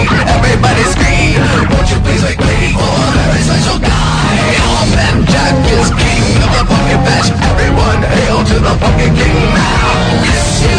everybody scream. Won't you please make way for a very special guy? Man Jack is king of the pumpkin patch. Everyone hail to the pumpkin king now.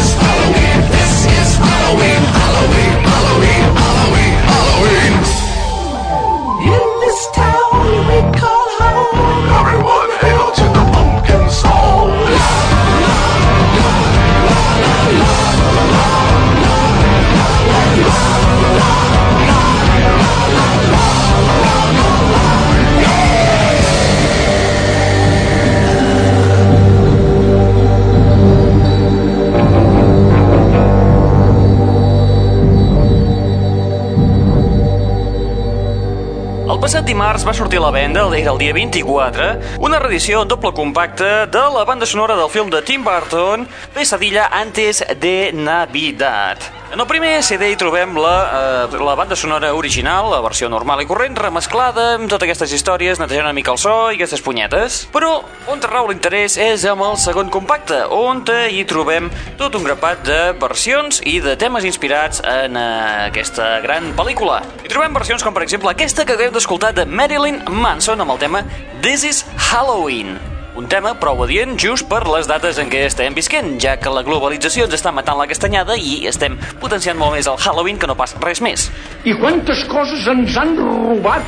Passat dimarts va sortir a la venda, era el dia 24, una reedició en doble compacte de la banda sonora del film de Tim Burton, Pesadilla antes de Navidad. En el primer CD hi trobem la, eh, la banda sonora original, la versió normal i corrent, remesclada amb totes aquestes històries, netejant una mica el so i aquestes punyetes. Però on rau l'interès és amb el segon compacte, on hi trobem tot un grapat de versions i de temes inspirats en eh, aquesta gran pel·lícula. Hi trobem versions com, per exemple, aquesta que acabem d'escoltar de Marilyn Manson amb el tema This is Halloween. Un tema prou adient just per les dates en què estem visquent, ja que la globalització ens està matant la castanyada i estem potenciant molt més el Halloween que no pas res més. I quantes coses ens han robat,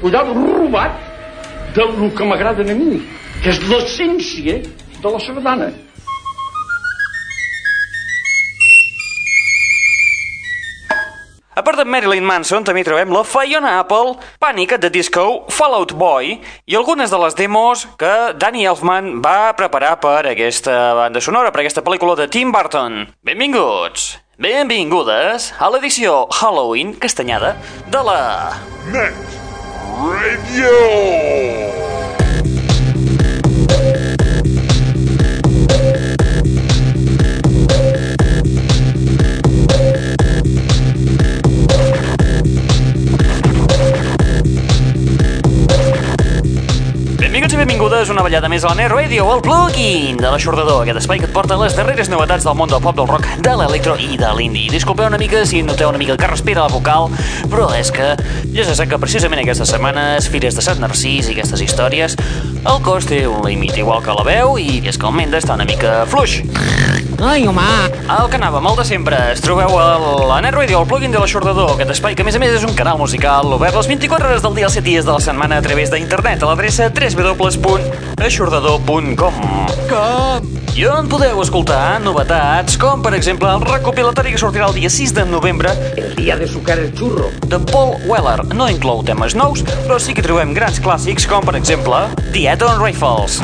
cuidado, robat, del que m'agraden a mi, que és l'essència de la sardana. De Marilyn Manson, també trobem la Fiona Apple, Panic at the Disco, Fallout Boy i algunes de les demos que Danny Elfman va preparar per aquesta banda sonora, per aquesta pel·lícula de Tim Burton. Benvinguts, benvingudes a l'edició Halloween castanyada de la... Net Radio. Benvingudes una ballada més a la Net Radio, el plugin de l'aixordador, aquest espai que et porta les darreres novetats del món del pop, del rock, de l'electro i de l'indie. Disculpeu una mica si noteu una mica que respira la vocal, però és que ja se sap que precisament aquestes setmanes, Fires de Sant Narcís i aquestes històries, el cos té un límit igual que la veu i és que el Menda està una mica fluix. Ai, home! El que anàvem, el de sempre, es trobeu a la Net Radio, el plugin de l'aixordador, aquest espai que a més a més és un canal musical obert les 24 hores del dia, els 7 dies de la setmana a través d'internet a l'adreça www.aixordador.com Com? i on podeu escoltar novetats com, per exemple, el recopilatori que sortirà el dia 6 de novembre El día de sucar el churro. de Paul Weller. No inclou temes nous, però sí que trobem grans clàssics com, per exemple, The Atom Rifles.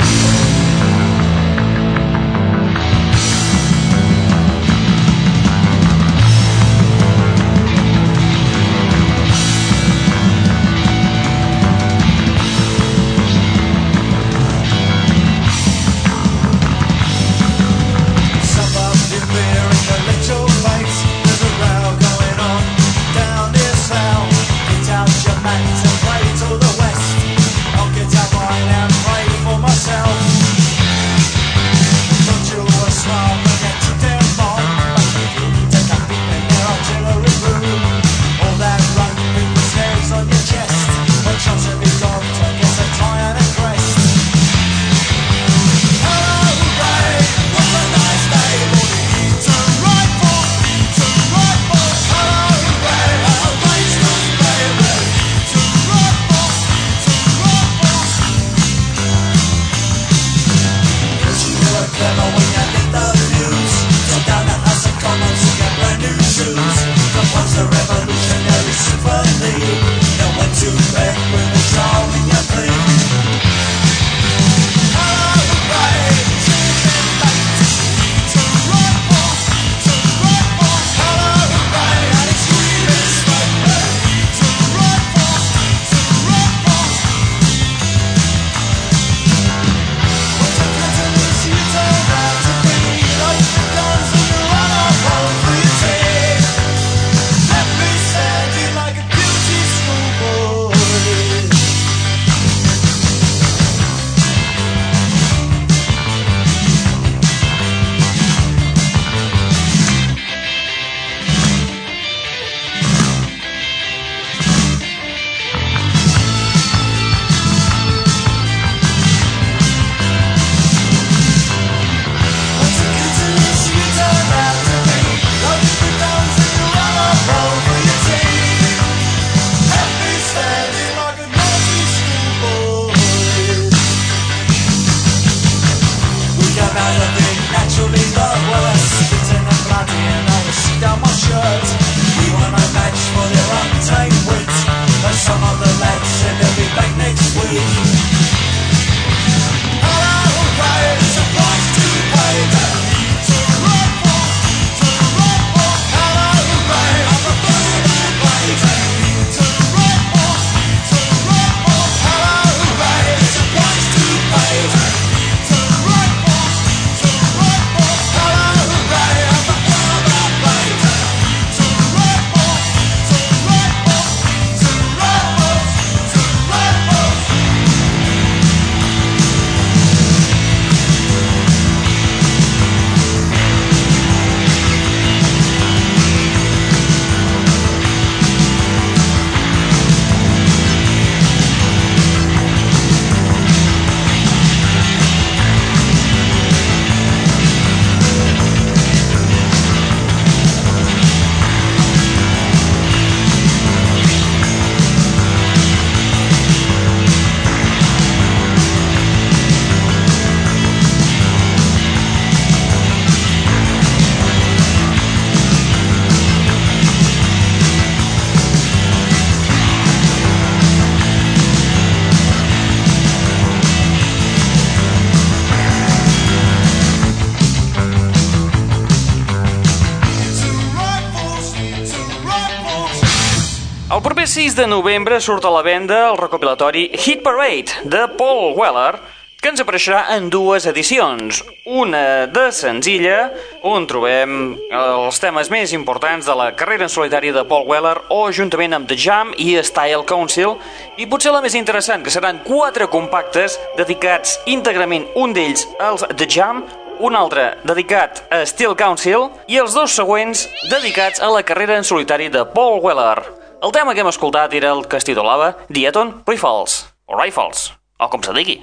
6 de novembre surt a la venda el recopilatori Hit Parade de Paul Weller, que ens apareixerà en dues edicions. Una de senzilla, on trobem els temes més importants de la carrera en solitari de Paul Weller, o juntament amb The Jam i Style Council, i potser la més interessant, que seran quatre compactes dedicats íntegrament, un d'ells als The Jam, un altre dedicat a Steel Council i els dos següents dedicats a la carrera en solitari de Paul Weller. El tema que hem escoltat era el que es titulava Dieton Rifles, o Rifles, o com se digui.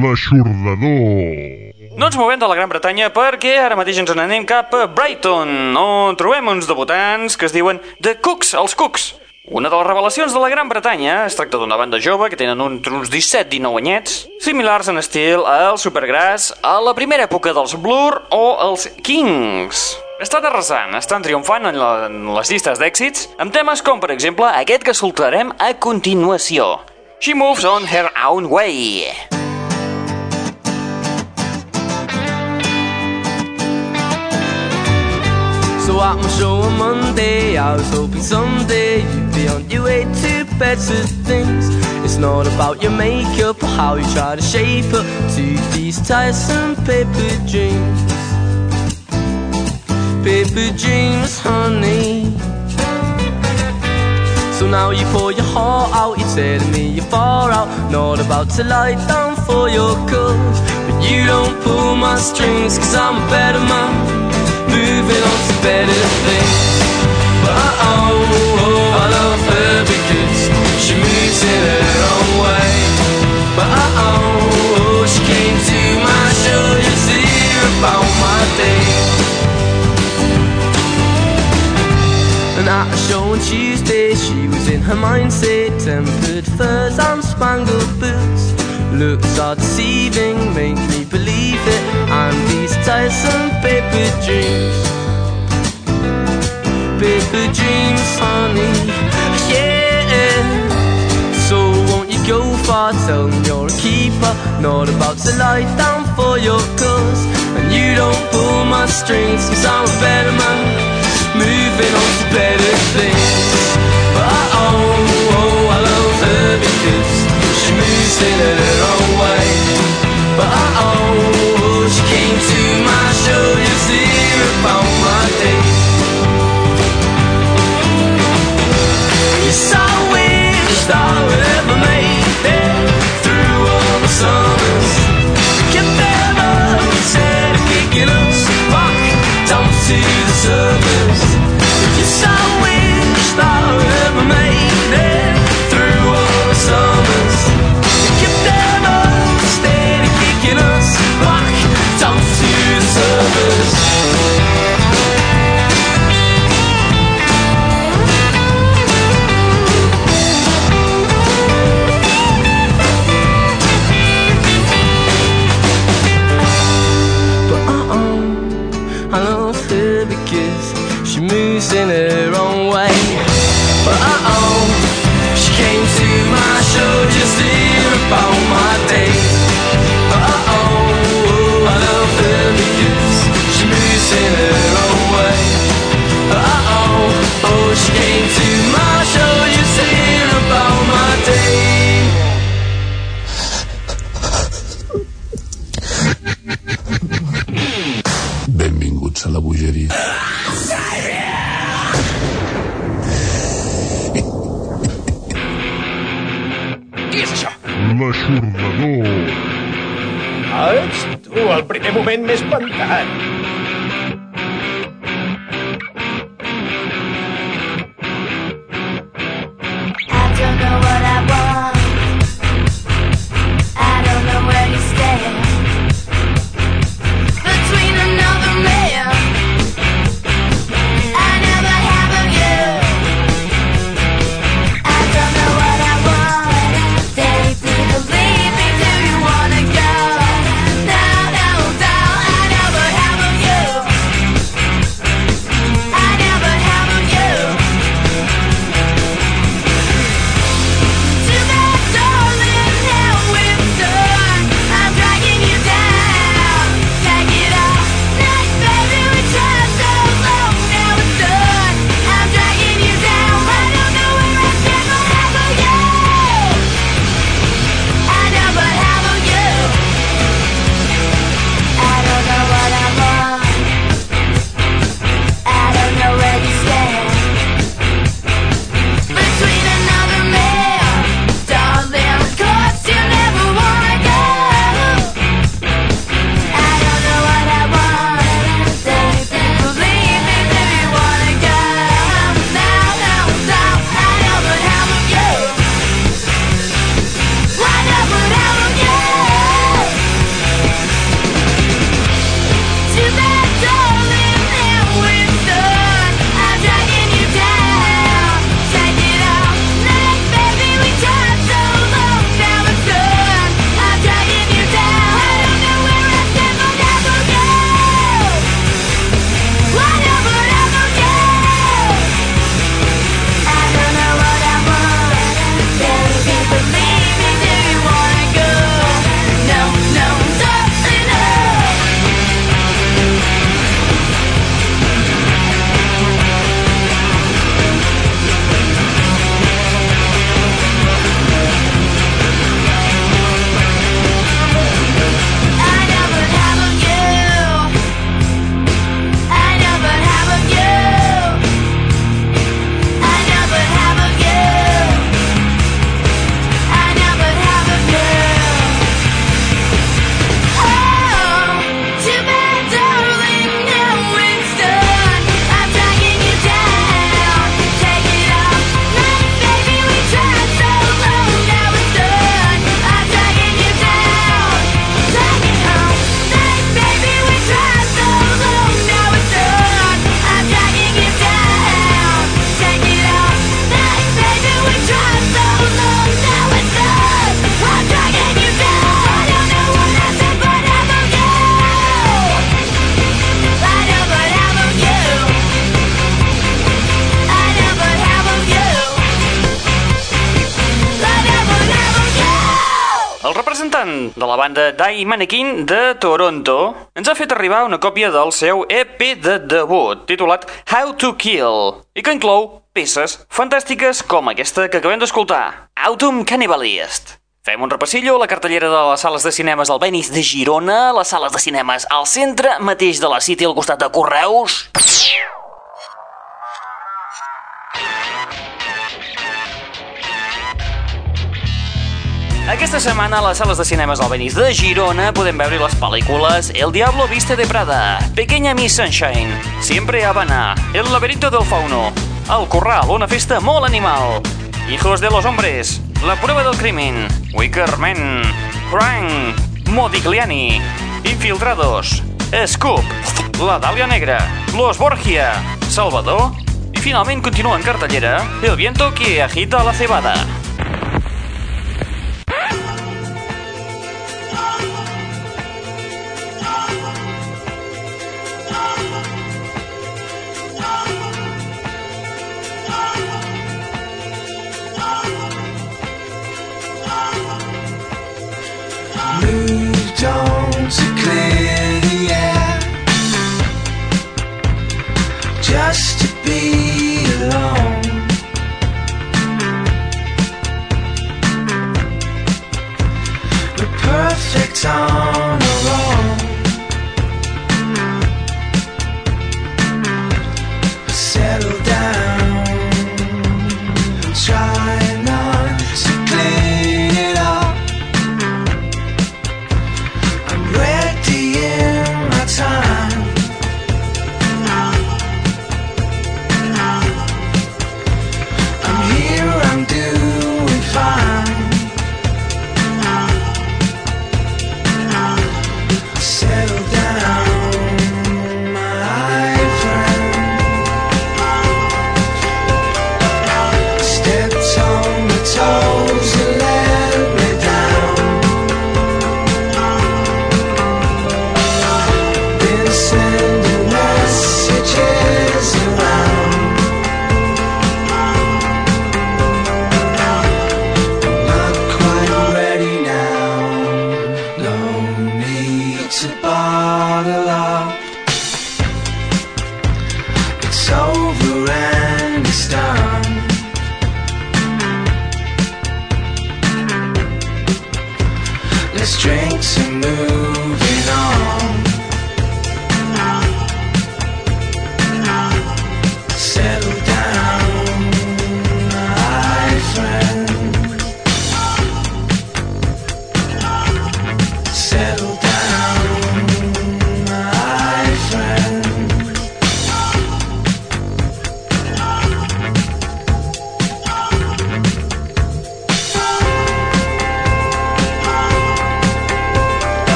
L'aixordador. No ens movem de la Gran Bretanya perquè ara mateix ens n'anem cap a Brighton, on trobem uns debutants que es diuen The Cooks, els Cooks. Una de les revelacions de la Gran Bretanya es tracta d'una banda jove que tenen uns, uns 17-19 anyets, similars en estil al Supergrass, a la primera època dels Blur o els Kings. Estan arrasant, estan triomfant en, la, en les llistes d'èxits, amb temes com, per exemple, aquest que soltarem a continuació. She moves on her own way. So at my show on Monday, I was hoping someday you'd be on your way to better things. It's not about your makeup or how you try to shape up to these tiresome paper dreams. Paper dreams, honey. So now you pour your heart out, you're telling me you're far out, not about to lie down for your cause. But you don't pull my strings, cause I'm a better man moving on to better things. But oh, not about to lie down for your cause. And you don't pull my strings, cause I'm a better man, moving on to better things. But oh, oh, I love her because she moves in her moves la banda Die Mannequin de Toronto, ens ha fet arribar una còpia del seu EP de debut, titulat How to Kill, i que inclou peces fantàstiques com aquesta que acabem d'escoltar, Autumn Cannibalist. Fem un repassillo a la cartellera de les sales de cinemes al Benis de Girona, les sales de cinemes al centre mateix de la City al costat de Correus. Aquesta setmana a les sales de cinemes al Benis de Girona podem veure les pel·lícules El Diablo Viste de Prada, Pequeña Miss Sunshine, Siempre Habana, El laberinto del fauno, El Corral, una festa molt animal, Hijos de los hombres, La prueba del crimen, Wicker Man, Crank, Modigliani, Infiltrados, Scoop, La Dàlia Negra, Los Borgia, Salvador i finalment continua en cartellera El viento que agita la cebada. There's drinks and moves.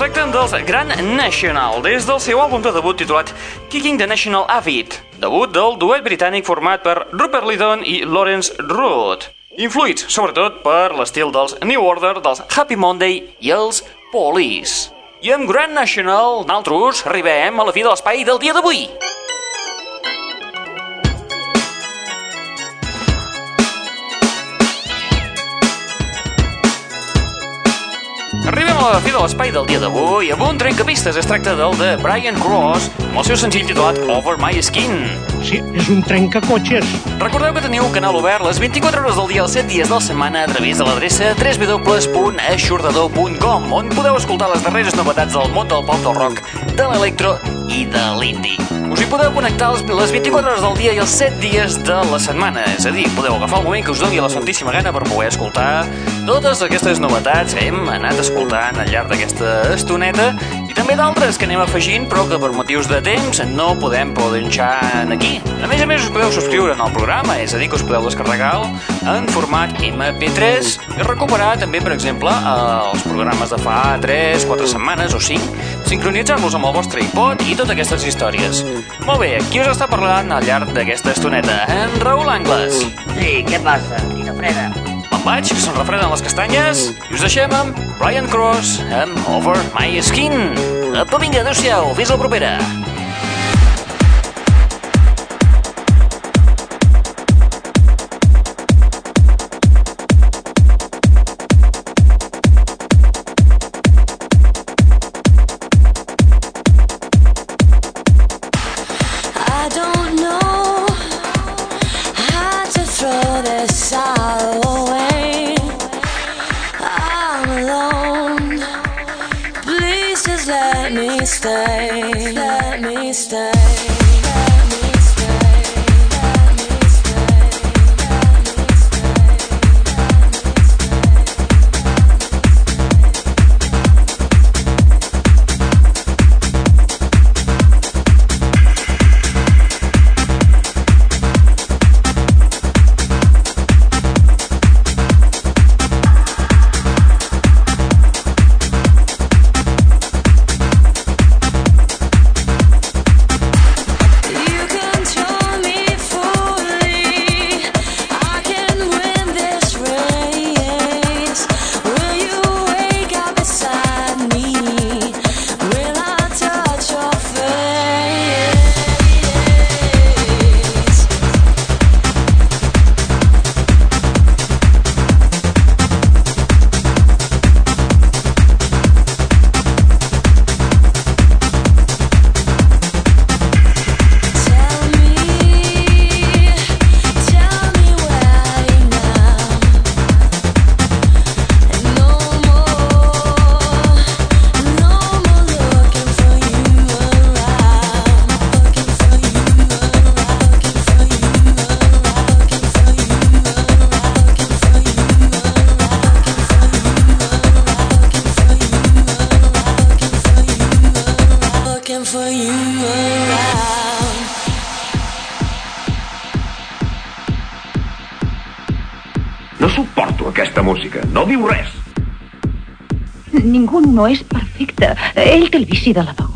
Es tracten dels Grand National, des del seu àlbum de debut titulat Kicking the National Avid, debut del duet britànic format per Rupert Lydon i Lawrence Root, influïts sobretot per l'estil dels New Order, dels Happy Monday i els Police. I amb Grand National, naltros arribem a la fi de l'espai del dia d'avui. Arribem a la fi de l'espai del dia d'avui amb un trencapistes. Es tracta del de Brian Cross amb el seu senzill titulat Over My Skin. Sí, és un trencacotxes. Recordeu que teniu un canal obert les 24 hores del dia, els 7 dies de la setmana a través de l'adreça www.aixordador.com on podeu escoltar les darreres novetats del món del pop del rock, de l'electro i de l'indie. Us hi podeu connectar les 24 hores del dia i els 7 dies de la setmana. És a dir, podeu agafar el moment que us doni la santíssima gana per poder escoltar totes aquestes novetats que hem anat escoltant al llarg d'aquesta estoneta i també d'altres que anem afegint però que per motius de temps no podem podenxar aquí. A més a més us podeu subscriure en el programa, és a dir, que us podeu descarregar en format MP3 i recuperar també, per exemple, els programes de fa 3, 4 setmanes o 5, sincronitzar-los amb el vostre iPod i totes aquestes històries. Molt bé, qui us està parlant al llarg d'aquesta estoneta? En Raül Angles. Sí, què passa? Quina freda. Me'n vaig, se'n refreden les castanyes, i us deixem amb Brian Cross amb Over My Skin. Apa, vinga, adeu-siau, fins la propera. I don't know how to throw this sorrow stay. Let me stay. No suporto aquesta música. No diu res. Ningú no és perfecte. Ell té el vici de la beguda.